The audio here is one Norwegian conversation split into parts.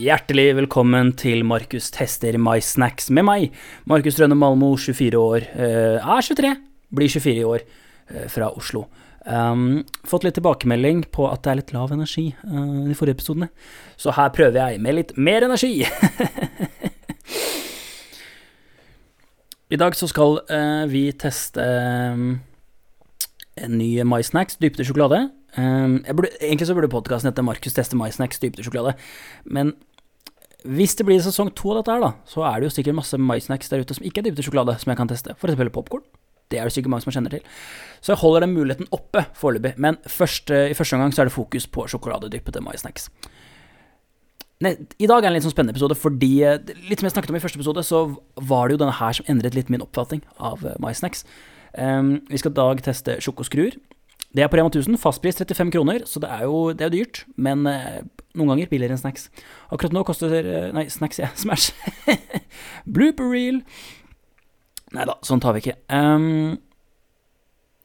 Hjertelig velkommen til Markus tester My Snacks med meg, Markus Rønne Malmo, 24 år, eh, er 23, blir 24 i år, eh, fra Oslo. Um, fått litt tilbakemelding på at det er litt lav energi uh, i de forrige episodene, så her prøver jeg med litt mer energi. I dag så skal uh, vi teste um, en ny My Snacks, dypte sjokolade. Um, burde, egentlig så burde podkasten hete Markus tester My Snacks, dypte sjokolade, men hvis det blir sesong to av dette her, da, så er det jo sikkert masse maisnacks der ute som ikke er dypte sjokolade, som jeg kan teste. For eksempel popkorn. Det er det sikkert mange som kjenner til. Så jeg holder den muligheten oppe foreløpig. Men først, i første omgang er det fokus på sjokoladedyppede maisnacks. Nei, I dag er det en litt sånn spennende episode, fordi eh, litt som jeg snakket om i første episode, så var det jo denne her som endret litt min oppfatning av maisnacks. Um, vi skal i dag teste sjokoskruer. Det er på Rema 1000, fastpris 35 kroner, så det er jo, det er dyrt, men uh, noen ganger billigere enn snacks. Akkurat nå koster uh, Nei, snacks, ja. Smash. Blooper reel. Nei da, sånn tar vi ikke. Um,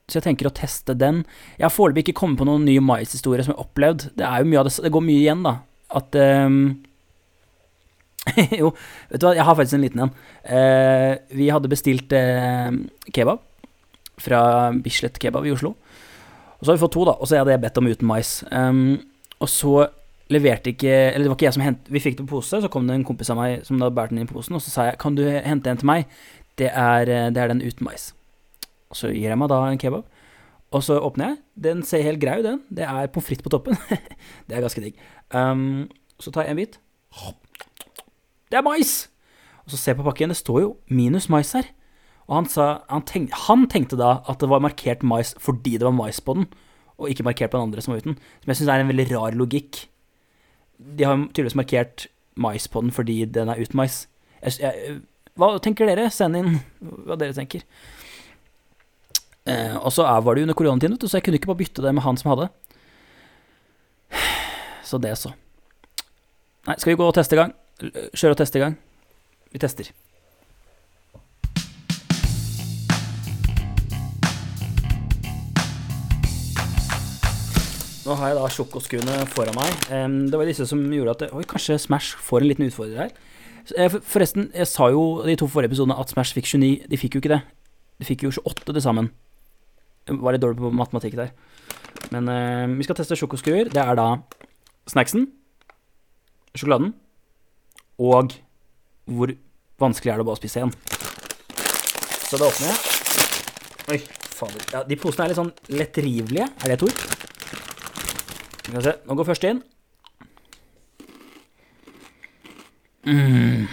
så jeg tenker å teste den. Jeg har foreløpig ikke kommet på noen nye mais-historie som jeg har opplevd. Det er jo mye av det, det går mye igjen, da. At um, Jo, vet du hva, jeg har faktisk en liten en. Uh, vi hadde bestilt uh, kebab fra Bislett Kebab i Oslo. Og så har vi fått to, da, og så hadde jeg bedt om uten mais. Um, og så leverte ikke Eller det var ikke jeg som hentet Vi fikk det på pose, så kom det en kompis av meg som da bærte den inn i posen, og så sa jeg kan du hente en til meg? Det er, eh, det er den uten mais. Og så gir jeg meg da en kebab. Og så åpner jeg. Den ser helt grei ut, den. Det er pommes frites på toppen. det er ganske digg. Um, så tar jeg en bit. Det er mais! Og så ser jeg på pakken, det står jo minus mais her. Og han, sa, han, tenk, han, tenkte da at det var markert mais fordi det var mais på den, og ikke markert på den andre som var uten. Som jeg syns er en veldig rar logikk. De har tydeligvis markert mais på den fordi den er uten mais. Jeg, jeg, hva tenker dere? Send inn hva dere tenker. Eh, og så var det jo under koronatiden, så jeg kunne ikke bare bytte det med han som hadde. Så det, så. Nei, skal vi gå og teste i gang? Kjøre og teste i gang? Vi tester. Nå har jeg da sjokoskuene foran meg. det var disse som gjorde at Oi, kanskje Smash får en liten utfordrer her. Eh, forresten, jeg sa jo de to forrige episodene at Smash fikk 29. De fikk jo ikke det. De fikk jo 28 til sammen. Jeg var litt dårlig på matematikk der. Men uh, vi skal teste sjokoskruer. Det er da snacksen, sjokoladen og hvor vanskelig er det å bare spise én. Så da åpner jeg. Oi, fader. Ja, de posene er litt sånn lettrivelige. Er det et ord? Vi se. Nå går første inn. Mm.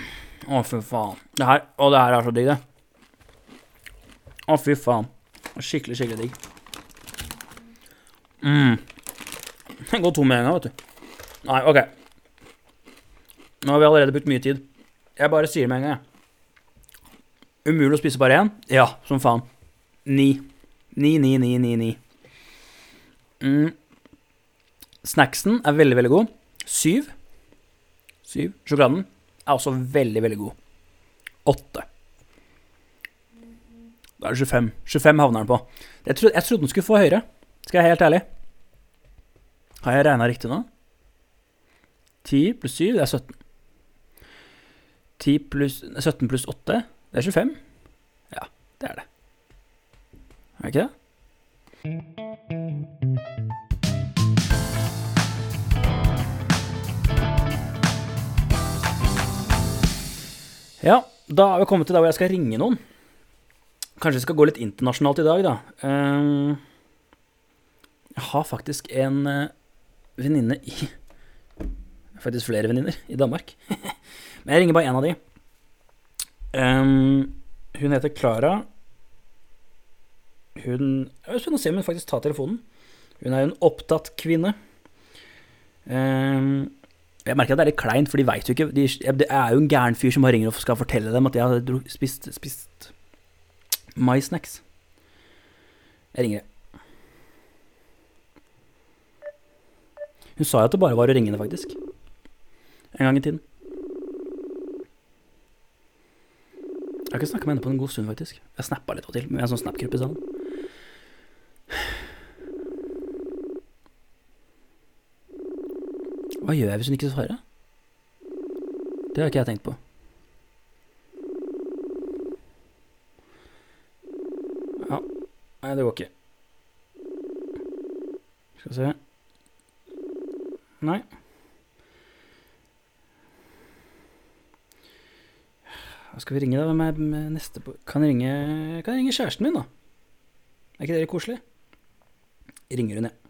Å, fy faen. Det her, å, det her er så digg, det. Å, fy faen. Skikkelig, skikkelig digg. mm. Den går tom med en gang, vet du. Nei, OK. Nå har vi allerede brukt mye tid. Jeg bare sier det med en gang, jeg. Umulig å spise bare én? Ja, som faen. Ni. Ni, ni, ni, ni, ni. Mm. Snacksen er veldig, veldig god. Syv. Syv. Sjokoladen er også veldig, veldig god. Åtte. Da er det 25. 25 havner den på. Jeg trodde, jeg trodde den skulle få høyere, skal jeg være helt ærlig. Har jeg regna riktig nå? 10 pluss 7, det er 17. 10 pluss, 17 pluss 8, det er 25. Ja, det er det. Er det ikke det? Ja, da er vi kommet til der hvor jeg skal ringe noen. Kanskje vi skal gå litt internasjonalt i dag, da. Uh, jeg har faktisk en uh, venninne i Faktisk flere venninner i Danmark. Men jeg ringer bare én av de. Um, hun heter Klara. Hun Jeg er spennende å se om hun faktisk tar telefonen. Hun er jo en opptatt kvinne. Um, jeg merker at det er litt kleint, for de veit jo ikke de, Det er jo en gæren fyr som bare ringer og skal fortelle dem at jeg har spist, spist My Snacks. Jeg ringer. Hun sa jo at det bare var å ringe henne, faktisk. En gang i tiden. Jeg har ikke snakka med henne på en god stund, faktisk. Jeg snappa litt av og til med en sånn snap-gruppe sammen. Hva gjør jeg hvis hun ikke svarer? Det har ikke jeg tenkt på. Ja. Nei, det går ikke. Skal vi se Nei. Hva skal vi ringe, da? Hvem er neste på Kan jeg ringe, kan jeg ringe kjæresten min, da? Er ikke dere koselige? koselig? Ringer hun, jeg.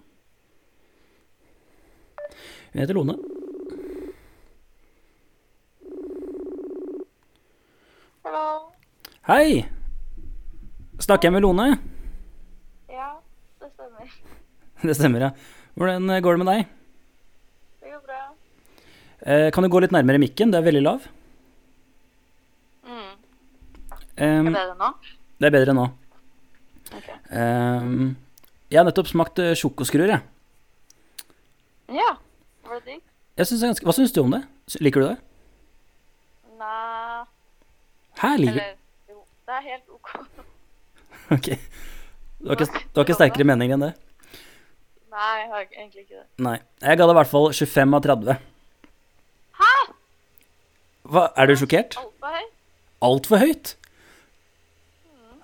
Hun heter Lone. Hallo. Hei! Snakker jeg med Lone? Ja, det stemmer. Det stemmer, ja. Hvordan går det med deg? Det går bra. Eh, kan du gå litt nærmere mikken? Det er veldig lav. Mm. Um, Er det bedre nå? det er bedre nå. Ok. Um, jeg har nettopp smakt eh, sjokoskruer, jeg. Ja, var det digg? jeg synes det ganske, hva syns du om det? Liker du det? Nei, Hæ, liker eller jo, det er helt ok. Ok. Du har, ikke, du har ikke sterkere mening enn det? Nei, jeg har egentlig ikke det. Nei. Jeg ga det i hvert fall 25 av 30. Hæ? Hva, er du sjokkert? Altfor høyt. Altfor høyt?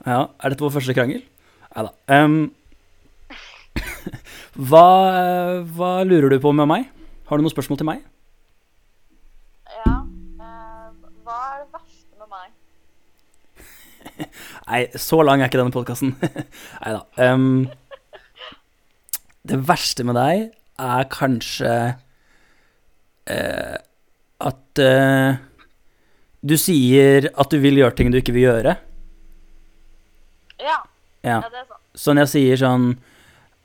Ja, er dette vår første krangel? Nei da. Um, hva, hva lurer du på med meg? Har du noen spørsmål til meg? Ja. eh, hva er det verste med meg? Nei, så lang er ikke denne podkasten. Nei da. Um, det verste med deg er kanskje uh, at uh, du sier at du vil gjøre ting du ikke vil gjøre. Ja, Ja. ja det er sant. Så når jeg sier sånn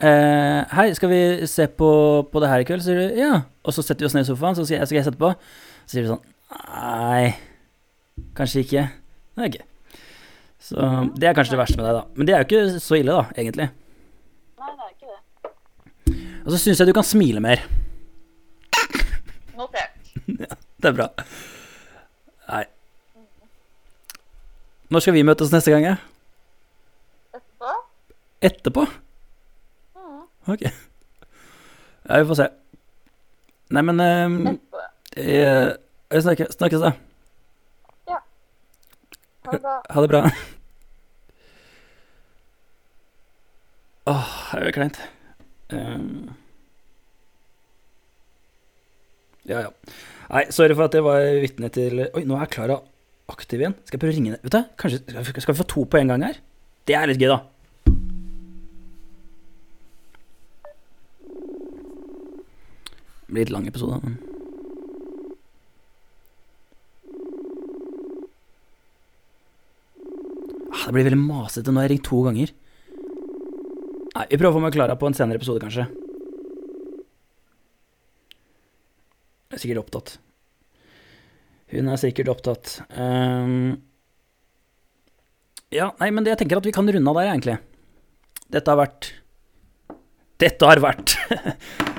eh, Hei, skal vi se på, på det her i kveld? Så sier du ja. Og så setter vi oss ned i sofaen, så skal jeg skal jeg sette på. Så sier du sånn Nei, kanskje ikke. Nei, okay. Så det er kanskje det verste med deg, da. Men det er jo ikke så ille, da, egentlig. Nei, det er ikke det. Og så syns jeg du kan smile mer. Notert. Det er bra. Nei. Når skal vi møtes neste gang? Ja? Etterpå? Etterpå? Ok. Ja, vi får se. Nei, men eh, Etterpå. eh, snakkes, snakkes da. Ha det bra. Ha det bra. Åh, det er jo kleint. Um, ja, ja. Nei, sorry for at jeg var vitne til Oi, nå er Klara aktiv igjen. Skal jeg prøve å ringe henne? Vet du, kanskje Skal skal vi få to på en gang her? Det er litt gøy, da. Blir lang episode, men Ah, Det blir veldig masete. Nå har jeg ringt to ganger. Nei, Vi prøver å få meg Klara på en senere episode, kanskje. Hun er sikkert opptatt. Hun er sikkert opptatt. Um, ja, nei, men det, jeg tenker at vi kan runde av der, egentlig. Dette har vært Dette har vært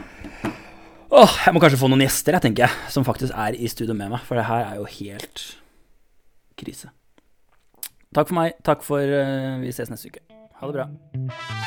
Åh, jeg må kanskje få noen gjester, jeg, tenker jeg, som faktisk er i studio med meg. For det her er jo helt krise. Takk for meg. Takk for uh, Vi ses neste uke. Ha det bra.